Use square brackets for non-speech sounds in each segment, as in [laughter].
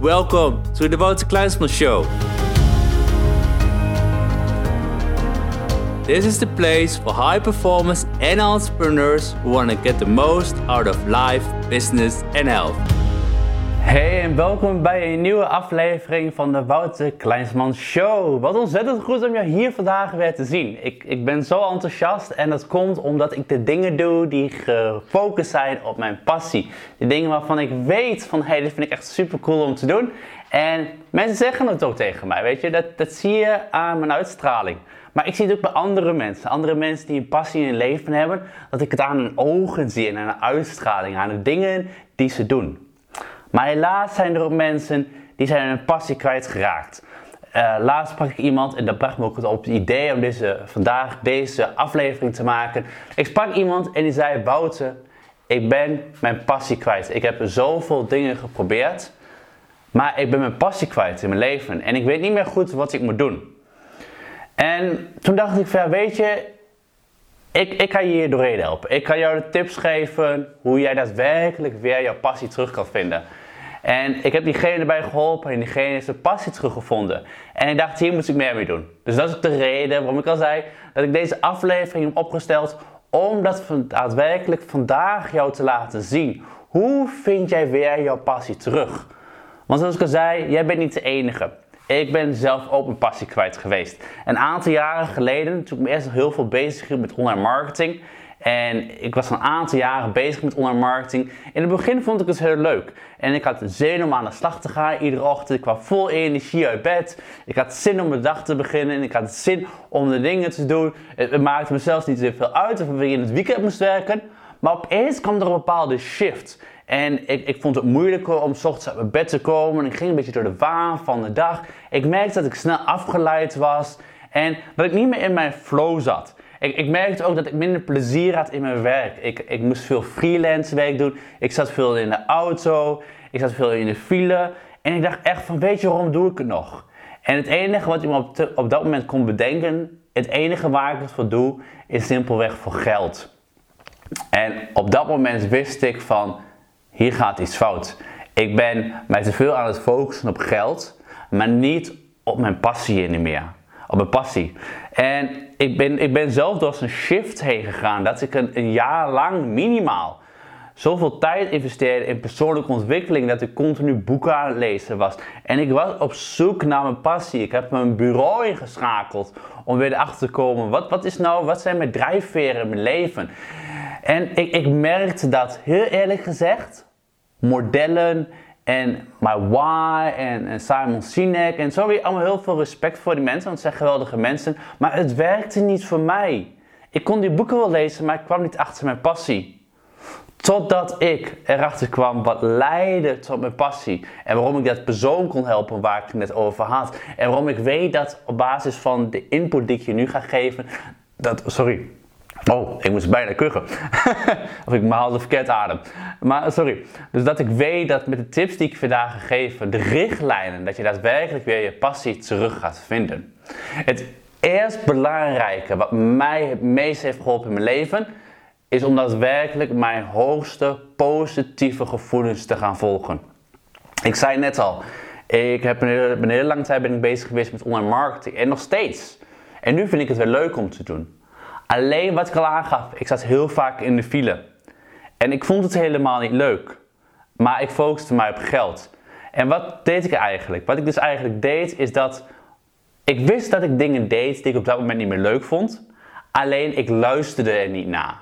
Welcome to the Wouter Kleinsman Show. This is the place for high performers and entrepreneurs who want to get the most out of life, business, and health. Hey en welkom bij een nieuwe aflevering van de Wouter Kleinsman Show. Wat ontzettend goed om jou hier vandaag weer te zien. Ik, ik ben zo enthousiast en dat komt omdat ik de dingen doe die gefocust zijn op mijn passie. De dingen waarvan ik weet van hey, dit vind ik echt super cool om te doen. En mensen zeggen het ook tegen mij, weet je, dat, dat zie je aan mijn uitstraling. Maar ik zie het ook bij andere mensen. Andere mensen die een passie in hun leven hebben. Dat ik het aan hun ogen zie en aan hun uitstraling. Aan de dingen die ze doen. Maar helaas zijn er ook mensen die zijn hun passie kwijtgeraakt. Uh, laatst sprak ik iemand en dat bracht me ook op het idee om deze, vandaag deze aflevering te maken. Ik sprak iemand en die zei: Wouter, ik ben mijn passie kwijt. Ik heb zoveel dingen geprobeerd, maar ik ben mijn passie kwijt in mijn leven. En ik weet niet meer goed wat ik moet doen. En toen dacht ik van, weet je, ik, ik kan je hier doorheen helpen. Ik kan jou de tips geven hoe jij daadwerkelijk weer jouw passie terug kan vinden. En ik heb diegene erbij geholpen en diegene heeft zijn passie teruggevonden. En ik dacht, hier moet ik meer mee doen. Dus dat is ook de reden waarom ik al zei dat ik deze aflevering heb opgesteld. Om dat daadwerkelijk vandaag jou te laten zien. Hoe vind jij weer jouw passie terug? Want zoals ik al zei, jij bent niet de enige. Ik ben zelf ook mijn passie kwijt geweest. Een aantal jaren geleden, toen ik me eerst nog heel veel bezig hield met online marketing. En ik was een aantal jaren bezig met online marketing. In het begin vond ik het heel leuk. En ik had zin om aan de slag te gaan iedere ochtend. Ik kwam vol energie uit bed. Ik had zin om de dag te beginnen. En ik had zin om de dingen te doen. Het, maakte me zelfs niet zoveel uit of ik in het weekend moest werken. Maar opeens kwam er een bepaalde shift. En ik, ik vond het moeilijker om s ochtends uit mijn bed te komen. Ik ging een beetje door de waan van de dag. Ik merkte dat ik snel afgeleid was. En dat ik niet meer in mijn flow zat. Ik, ik, merkte ook dat ik minder plezier had in mijn werk. Ik, ik moest veel freelance werk doen. Ik zat veel in de auto. Ik zat veel in de file. En ik dacht echt van, weet je waarom doe ik het nog? En het enige wat ik me op, op dat moment kon bedenken, het enige waar ik het voor doe, is simpelweg voor geld. En op dat moment wist ik van, hier gaat iets fout. Ik ben mij te veel aan het focussen op geld, maar niet op mijn passie meer. Op mijn passie. En ik ben, ik ben zelf door een shift heen gegaan dat ik een, een jaar lang minimaal zoveel tijd investeerde in persoonlijke ontwikkeling dat ik continu boeken aan het lezen was. En ik was op zoek naar mijn passie. Ik heb mijn bureau ingeschakeld om weer erachter te komen. Wat, wat, is nou, wat zijn mijn drijfveren in mijn leven? En ik, ik merkte dat, heel eerlijk gezegd, modellen en My Why en, en, Simon Sinek en weer allemaal heel veel respect voor die mensen, want het zijn geweldige mensen. Maar het werkte niet voor mij. Ik kon die boeken wel lezen, maar ik kwam niet achter mijn passie. Totdat ik erachter kwam wat leidde tot mijn passie. En waarom ik dat persoon kon helpen waar ik het net over had. En waarom ik weet dat op basis van de input die ik je nu ga geven. Dat, sorry, Oh, ik moest bijna kuchen. [laughs] of ik haalde verkeerd adem. Maar sorry. Dus dat ik weet dat met de tips die ik vandaag ga geven, de richtlijnen, dat je daadwerkelijk weer je passie terug gaat vinden. Het eerst belangrijke wat mij het meest heeft geholpen in mijn leven, is om daadwerkelijk mijn hoogste positieve gevoelens te gaan volgen. Ik zei net al, ik heb een hele, een hele lange tijd ben ik bezig geweest met online marketing en nog steeds. En nu vind ik het weer leuk om te doen. Alleen wat ik al aangaf, ik zat heel vaak in de file. En ik vond het helemaal niet leuk. Maar ik focuste mij op geld. En wat deed ik eigenlijk? Wat ik dus eigenlijk deed, is dat ik wist dat ik dingen deed die ik op dat moment niet meer leuk vond. Alleen ik luisterde er niet naar.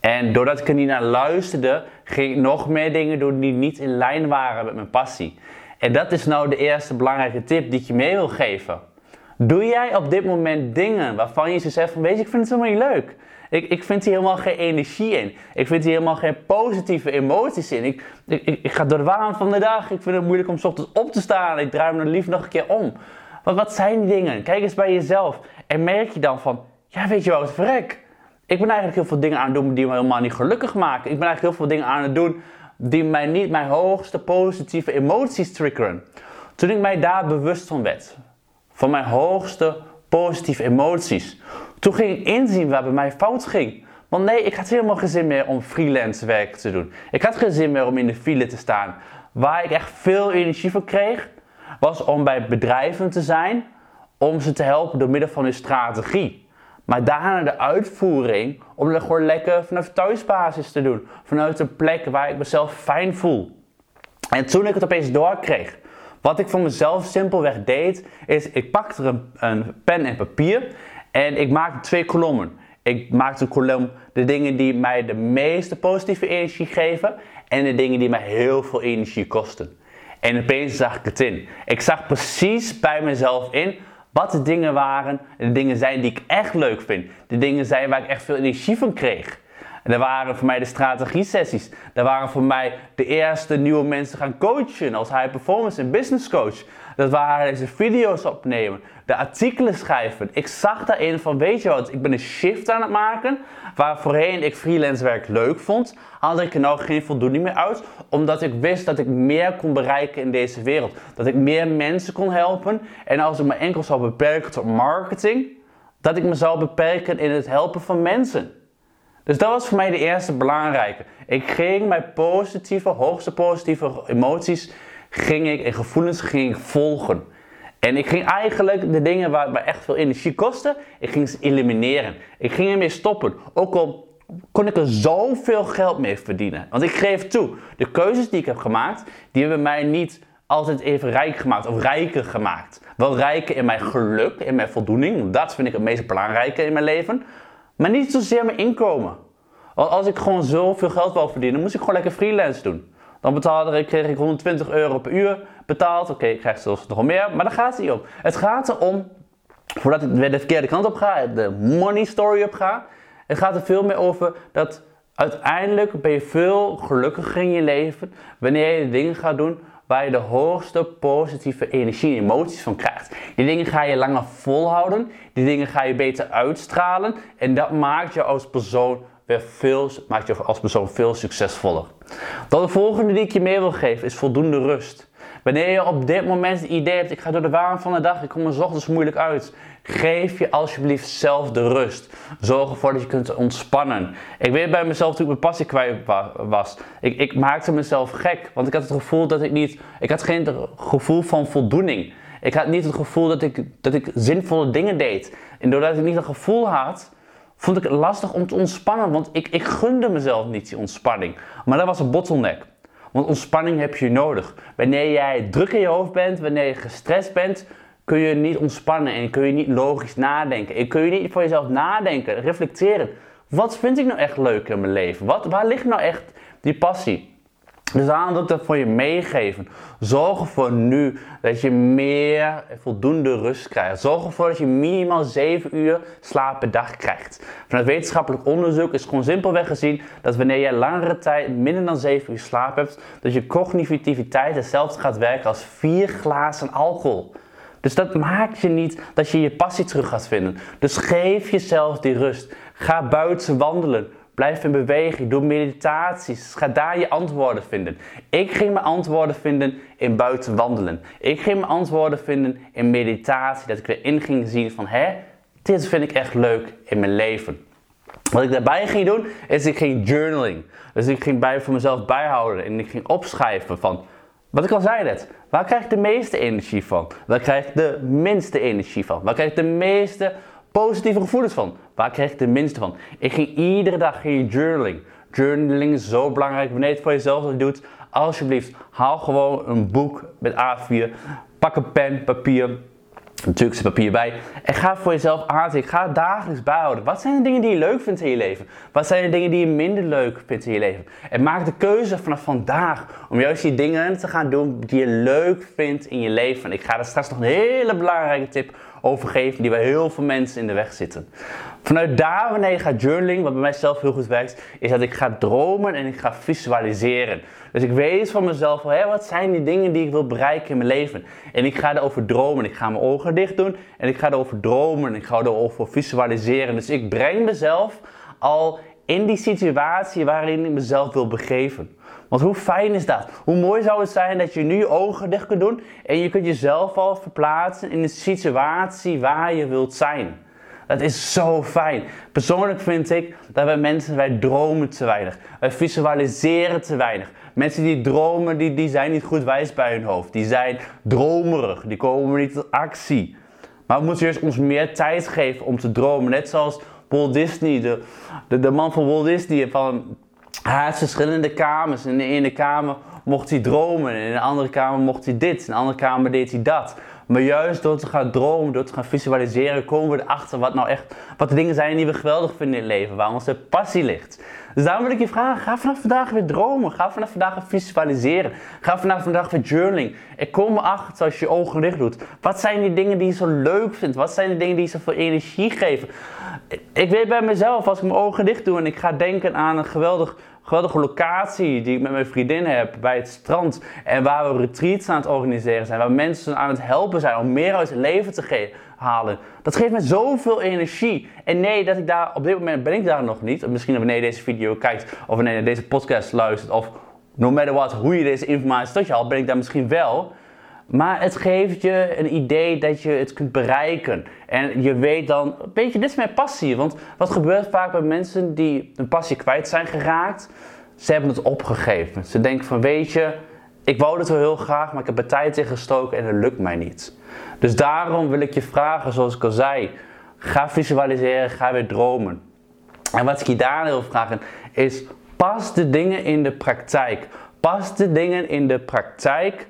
En doordat ik er niet naar luisterde, ging ik nog meer dingen doen die niet in lijn waren met mijn passie. En dat is nou de eerste belangrijke tip die ik je mee wil geven. Doe jij op dit moment dingen waarvan je ze zegt van weet je, ik vind het helemaal niet leuk. Ik, ik vind hier helemaal geen energie in. Ik vind hier helemaal geen positieve emoties in. Ik, ik, ik, ga door de waan van de dag. Ik vind het moeilijk om s ochtends op te staan. Ik draai me lief nog een keer om. Maar wat zijn die dingen? Kijk eens bij jezelf. En merk je dan van, ja weet je wat, verrek. Ik ben eigenlijk heel veel dingen aan het doen die me helemaal niet gelukkig maken. Ik ben eigenlijk heel veel dingen aan het doen die mij niet mijn hoogste positieve emoties triggeren. Toen ik mij daar bewust van werd, van mijn hoogste positieve emoties. Toen ging ik inzien waar bij mij fout ging. Want nee, ik had helemaal geen zin meer om freelance werk te doen. Ik had geen zin meer om in de file te staan. Waar ik echt veel energie van kreeg, was om bij bedrijven te zijn, om ze te helpen door middel van hun strategie. Maar daarna de uitvoering, om dat gewoon lekker vanaf thuisbasis te doen. Vanuit een plek waar ik mezelf fijn voel. En toen ik het opeens doorkreeg, wat ik voor mezelf simpelweg deed, is ik pakte een, een pen en papier en ik maakte twee kolommen. Ik maakte een kolom de dingen die mij de meeste positieve energie geven en de dingen die mij heel veel energie kosten. En opeens zag ik het in. Ik zag precies bij mezelf in wat de dingen waren, de dingen zijn die ik echt leuk vind. De dingen zijn waar ik echt veel energie van kreeg. En dat waren voor mij de strategie-sessies. Dat waren voor mij de eerste nieuwe mensen gaan coachen als high performance en business coach. Dat waren deze video's opnemen, de artikelen schrijven. Ik zag daarin van, weet je wat, ik ben een shift aan het maken. Waar voorheen ik freelance werk leuk vond, haalde ik er nou geen voldoening meer uit. Omdat ik wist dat ik meer kon bereiken in deze wereld. Dat ik meer mensen kon helpen. En als ik me enkel zou beperken tot marketing, dat ik me zou beperken in het helpen van mensen. Dus dat was voor mij de eerste belangrijke. Ik ging mijn positieve, hoogste positieve emoties ging ik, en gevoelens ging ik volgen. En ik ging eigenlijk de dingen waar het me echt veel energie kostte, ik ging ze elimineren. Ik ging ermee stoppen. Ook al kon ik er zoveel geld mee verdienen. Want ik geef toe, de keuzes die ik heb gemaakt, die hebben mij niet altijd even rijk gemaakt of rijker gemaakt. Wel rijker in mijn geluk, in mijn voldoening. Dat vind ik het meest belangrijke in mijn leven. Maar niet zozeer mijn inkomen. Want als ik gewoon zoveel geld wil verdienen, moest ik gewoon lekker freelance doen. Dan betaalde ik, kreeg ik 120 euro per uur betaald. Oké, ik krijg zelfs nog meer, maar daar gaat het niet om. Het gaat erom, voordat ik de verkeerde kant op ga, de money story op ga. Het gaat er veel meer over dat uiteindelijk ben je veel gelukkiger in je leven wanneer je dingen gaat doen waar je de hoogste positieve energie en emoties van krijgt. Die dingen ga je langer volhouden, die dingen ga je beter uitstralen en dat maakt je als persoon weer veel, maakt je als persoon veel succesvoller. Dan de volgende die ik je mee wil geven is voldoende rust. Wanneer je op dit moment het idee hebt, ik ga door de waan van de dag, ik kom er ochtends moeilijk uit. Geef je alsjeblieft zelf de rust. Zorg ervoor dat je kunt ontspannen. Ik weet bij mezelf toen ik mijn passie kwijt was. Ik, ik maakte mezelf gek, want ik had het gevoel dat ik niet, ik had geen gevoel van voldoening. Ik had niet het gevoel dat ik, dat ik zinvolle dingen deed. En doordat ik niet een gevoel had, vond ik het lastig om te ontspannen, want ik, ik gunde mezelf niet die ontspanning. Maar dat was een bottleneck. Want ontspanning heb je nodig. Wanneer jij druk in je hoofd bent, wanneer je gestrest bent, kun je niet ontspannen en kun je niet logisch nadenken. En kun je niet voor jezelf nadenken, reflecteren. Wat vind ik nou echt leuk in mijn leven? Wat, waar ligt nou echt die passie? Dus ik dat voor je meegeven. Zorg ervoor nu dat je meer voldoende rust krijgt. Zorg ervoor dat je minimaal 7 uur slaap per dag krijgt. Vanuit wetenschappelijk onderzoek is gewoon simpelweg gezien dat wanneer je langere tijd minder dan 7 uur slaap hebt, dat je cognitiviteit hetzelfde gaat werken als 4 glazen alcohol. Dus dat maakt je niet dat je je passie terug gaat vinden. Dus geef jezelf die rust. Ga buiten wandelen. Blijf in beweging, doe meditaties. Ga daar je antwoorden vinden. Ik ging mijn antwoorden vinden in buiten wandelen. Ik ging mijn antwoorden vinden in meditatie. Dat ik erin ging zien van, hè, dit vind ik echt leuk in mijn leven. Wat ik daarbij ging doen, is ik ging journaling. Dus ik ging bij voor mezelf bijhouden en ik ging opschrijven van, wat ik al zei net, waar krijg ik de meeste energie van? Waar krijg ik de minste energie van? Waar krijg ik de meeste positieve gevoelens van? Waar krijg ik de minste van? Ik ging iedere dag ging journaling. Journaling is zo belangrijk. Wanneer je het voor jezelf doet, alsjeblieft, haal gewoon een boek met A4. Pak een pen, papier. Natuurlijk zit papier bij. En ga voor jezelf aanzetten. Ga dagelijks bijhouden. Wat zijn de dingen die je leuk vindt in je leven? Wat zijn de dingen die je minder leuk vindt in je leven? En maak de keuze vanaf vandaag om juist die dingen te gaan doen die je leuk vindt in je leven. Ik ga er straks nog een hele belangrijke tip overgeven die bij heel veel mensen in de weg zitten. Vanuit daar, wanneer gaat journaling, wat bij mij zelf heel goed werkt, is dat ik ga dromen en ik ga visualiseren. Dus ik weet van mezelf, hé, wat zijn die dingen die ik wil bereiken in mijn leven? En ik ga erover dromen. Ik ga mijn ogen dicht doen en ik ga erover dromen en ik ga erover visualiseren. Dus ik breng mezelf al in die situatie waarin ik mezelf wil begeven. Want hoe fijn is dat? Hoe mooi zou het zijn dat je nu ogen dicht kunt doen en je kunt jezelf al verplaatsen in de situatie waar je wilt zijn. Dat is zo fijn. Persoonlijk vind ik dat wij mensen, wij dromen te weinig. Wij visualiseren te weinig. Mensen die dromen, die, die zijn niet goed wijs bij hun hoofd. Die zijn dromerig. Die komen niet tot actie. Maar we moeten juist ons meer tijd geven om te dromen. Net zoals Walt Disney, de, de, de man van Walt Disney. Van, hij had verschillende kamers. In de ene kamer mocht hij dromen. In de andere kamer mocht hij dit. In de andere kamer deed hij dat. Maar juist door te gaan dromen, door te gaan visualiseren, komen we erachter wat nou echt, wat de dingen zijn die we geweldig vinden in het leven, waar onze passie ligt. Dus daarom wil ik je vragen, ga vanaf vandaag weer dromen. Ga vanaf vandaag weer visualiseren. Ga vanaf vandaag weer journaling. Ik kom erachter als je je ogen dicht doet. Wat zijn die dingen die je zo leuk vindt? Wat zijn de dingen die je zoveel energie geven? Ik weet bij mezelf, als ik mijn ogen dicht doe en ik ga denken aan een geweldig geweldige locatie die ik met mijn vriendin heb bij het strand. En waar we retreats aan het organiseren zijn. Waar mensen aan het helpen zijn om meer uit het leven te halen. Dat geeft me zoveel energie. En nee, dat ik daar, op dit moment ben ik daar nog niet. Misschien wanneer je deze video kijkt of wanneer deze podcast luistert. Of no matter what, hoe je deze informatie tot je haalt, ben ik daar misschien wel. Maar het geeft je een idee dat je het kunt bereiken. En je weet dan, weet je, dit is mijn passie. Want wat gebeurt vaak bij mensen die een passie kwijt zijn geraakt? Ze hebben het opgegeven. Ze denken van, weet je, ik wou het wel heel graag, maar ik heb er tijd in gestoken en het lukt mij niet. Dus daarom wil ik je vragen, zoals ik al zei, ga visualiseren, ga weer dromen. En wat ik je daar wil vragen is, pas de dingen in de praktijk. Pas de dingen in de praktijk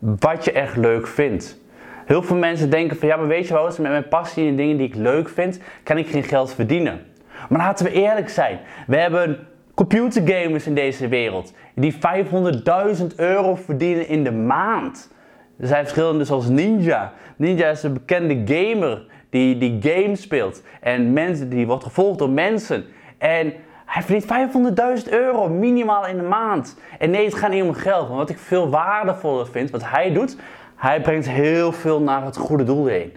wat je echt leuk vindt. Heel veel mensen denken van ja, maar weet je wel, met mijn passie en dingen die ik leuk vind, kan ik geen geld verdienen. Maar laten we eerlijk zijn. We hebben computergamers in deze wereld die 500.000 euro verdienen in de maand. Er zijn verschillende zoals Ninja. Ninja is een bekende gamer die, die game speelt. En mensen, die wordt gevolgd door mensen. En hij verdient 500.000 euro minimaal in de maand. En nee, het gaat niet om geld. Maar wat ik veel waardevoller vind, wat hij doet, hij brengt heel veel naar het goede doel heen.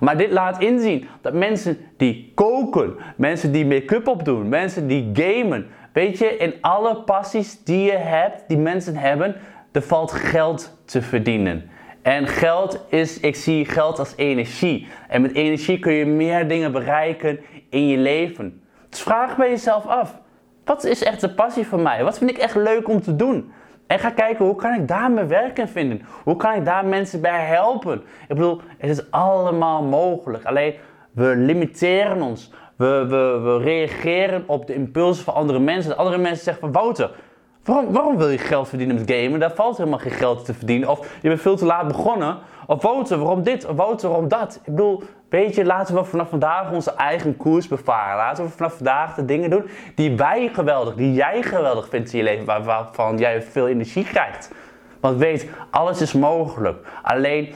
Maar dit laat inzien dat mensen die koken, mensen die make-up opdoen, mensen die gamen, weet je, in alle passies die je hebt, die mensen hebben, er valt geld te verdienen. En geld is, ik zie geld als energie. En met energie kun je meer dingen bereiken in je leven. Vraag bij jezelf af. Wat is echt de passie voor mij? Wat vind ik echt leuk om te doen? En ga kijken hoe kan ik daar mijn werk in vinden? Hoe kan ik daar mensen bij helpen? Ik bedoel, het is allemaal mogelijk. Alleen we limiteren ons. We, we, we reageren op de impulsen van andere mensen. Andere mensen zeggen van Wouter, waarom, waarom wil je geld verdienen met gamen? Daar valt helemaal geen geld te verdienen. Of je bent veel te laat begonnen. Of Wouter, waarom dit? Of Wouter, waarom dat? Ik bedoel, weet je, laten we vanaf vandaag onze eigen koers bevaren. Laten we vanaf vandaag de dingen doen die wij geweldig, die jij geweldig vindt in je leven, waarvan jij veel energie krijgt. Want weet, alles is mogelijk. Alleen,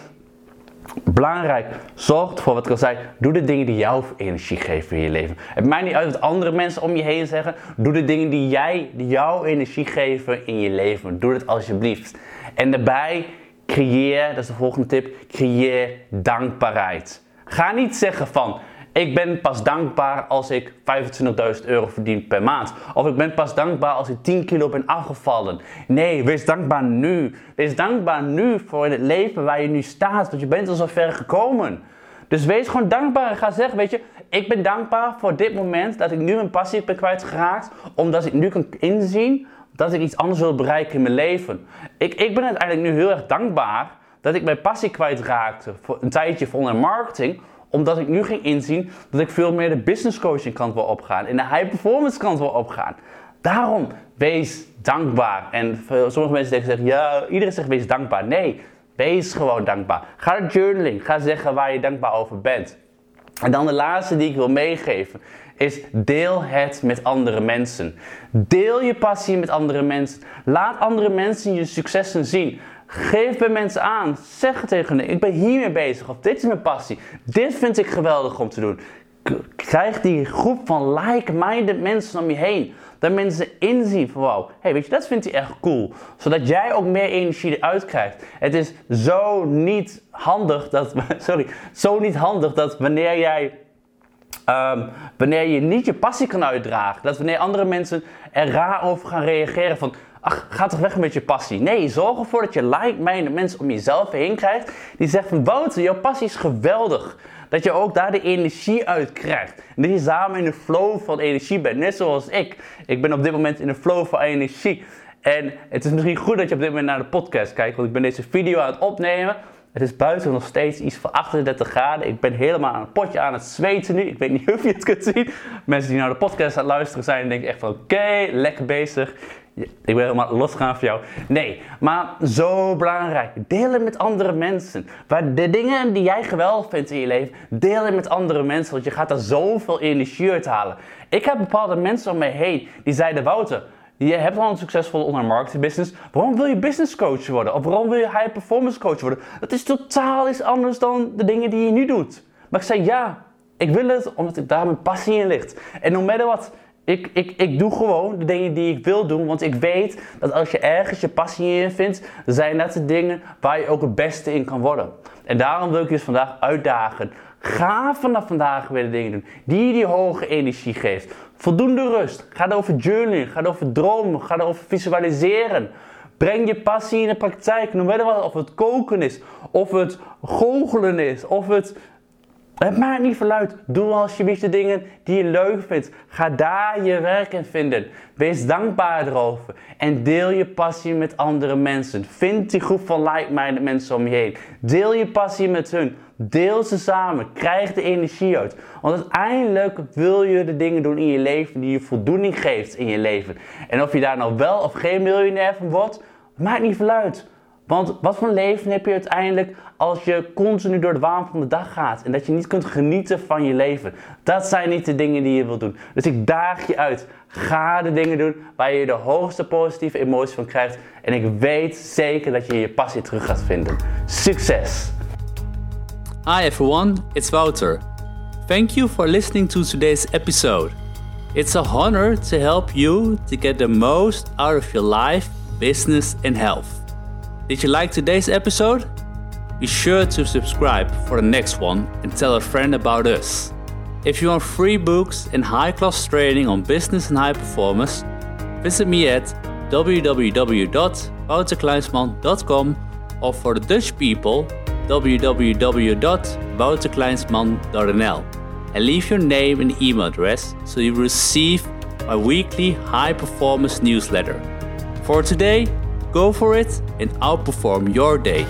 belangrijk, zorg ervoor, wat ik al zei, doe de dingen die jou energie geven in je leven. Het maakt niet uit wat andere mensen om je heen zeggen. Doe de dingen die jij, die jou energie geven in je leven. Doe het alsjeblieft. En daarbij creëer, dat is de volgende tip, creëer dankbaarheid. Ga niet zeggen van, ik ben pas dankbaar als ik 25.000 euro verdien per maand. Of ik ben pas dankbaar als ik 10 kilo ben afgevallen. Nee, wees dankbaar nu. Wees dankbaar nu voor het leven waar je nu staat. Want je bent al zo ver gekomen. Dus wees gewoon dankbaar en ga zeggen, weet je, ik ben dankbaar voor dit moment dat ik nu mijn passie ben kwijtgeraakt. Omdat ik nu kan inzien dat ik iets anders wil bereiken in mijn leven. Ik, ik ben uiteindelijk nu heel erg dankbaar dat ik mijn passie kwijtraakte voor een tijdje voor online marketing omdat ik nu ging inzien dat ik veel meer de business coaching kant wil opgaan. En de high performance kant wil opgaan. Daarom, wees dankbaar. En sommige mensen zeggen, ja, iedereen zegt wees dankbaar. Nee, wees gewoon dankbaar. Ga journaling. Ga zeggen waar je dankbaar over bent. En dan de laatste die ik wil meegeven is deel het met andere mensen. Deel je passie met andere mensen. Laat andere mensen je successen zien. Geef bij mensen aan. Zeg tegen hen, ik ben hiermee bezig. Of dit is mijn passie. Dit vind ik geweldig om te doen. Krijg die groep van like-minded mensen om je heen. Dat mensen inzien van wow, hey, weet je, dat vindt hij echt cool. Zodat jij ook meer energie eruit krijgt. Het is zo niet handig dat, [laughs] sorry, zo niet handig dat wanneer jij Um, wanneer je niet je passie kan uitdragen. Dat wanneer andere mensen er raar over gaan reageren van... ach, ga toch weg met je passie. Nee, zorg ervoor dat je like-minded mensen om jezelf heen krijgt die zeggen van Wouter, jouw passie is geweldig. Dat je ook daar de energie uit krijgt. En dat je samen in de flow van energie bent. Net zoals ik. Ik ben op dit moment in de flow van energie. En het is misschien goed dat je op dit moment naar de podcast kijkt. Want ik ben deze video aan het opnemen. Het is buiten nog steeds iets van 38 graden. Ik ben helemaal aan het potje aan het zweten nu. Ik weet niet [laughs] of je het kunt zien. Mensen die naar de podcast aan het luisteren zijn, denken echt van oké, lekker bezig. Ik ben helemaal losgaan voor jou. Nee, maar zo belangrijk. Delen met andere mensen. Waar de dingen die jij geweldig vindt in je leven, delen met andere mensen. Want je gaat daar zoveel energie uit halen. Ik heb bepaalde mensen om me heen die zeiden: Wouter, je hebt al een succesvolle online marketing business. Waarom wil je business coach worden? Of waarom wil je high performance coach worden? Dat is totaal iets anders dan de dingen die je nu doet. Maar ik zei ja, ik wil het omdat ik daar mijn passie in ligt. En no matter what, ik, ik, ik doe gewoon de dingen die ik wil doen. Want ik weet dat als je ergens je passie in vindt, zijn dat de dingen waar je ook het beste in kan worden. En daarom wil ik je dus vandaag uitdagen. Ga vanaf vandaag weer de dingen doen die je die hoge energie geeft. Voldoende rust. Ga over journaling. Ga over dromen. Ga over visualiseren. Breng je passie in de praktijk. No matter wat. Of het koken is. Of het goochelen is. Of het het maakt niet veel uit. Doe alsjeblieft de dingen die je leuk vindt. Ga daar je werk in vinden. Wees dankbaar erover. En deel je passie met andere mensen. Vind die groep van like-minded mensen om je heen. Deel je passie met hun. Deel ze samen. Krijg de energie uit. Want uiteindelijk wil je de dingen doen in je leven die je voldoening geeft in je leven. En of je daar nou wel of geen miljonair van wordt, maakt niet veel uit. Want wat voor leven heb je uiteindelijk als je continu door de waan van de dag gaat en dat je niet kunt genieten van je leven? Dat zijn niet de dingen die je wilt doen. Dus ik daag je uit. Ga de dingen doen waar je de hoogste positieve emotie van krijgt. En ik weet zeker dat je je passie terug gaat vinden. Succes! Hi everyone, it's Wouter. Thank you for listening to today's episode. It's a honor to help you to get the most out of your life, business, and health. Did you like today's episode? Be sure to subscribe for the next one and tell a friend about us. If you want free books and high class training on business and high performance, visit me at www.wouterkleinsman.com or for the Dutch people, www.wouterkleinsman.nl and leave your name and email address so you receive my weekly high performance newsletter. For today, Go for it and outperform your day.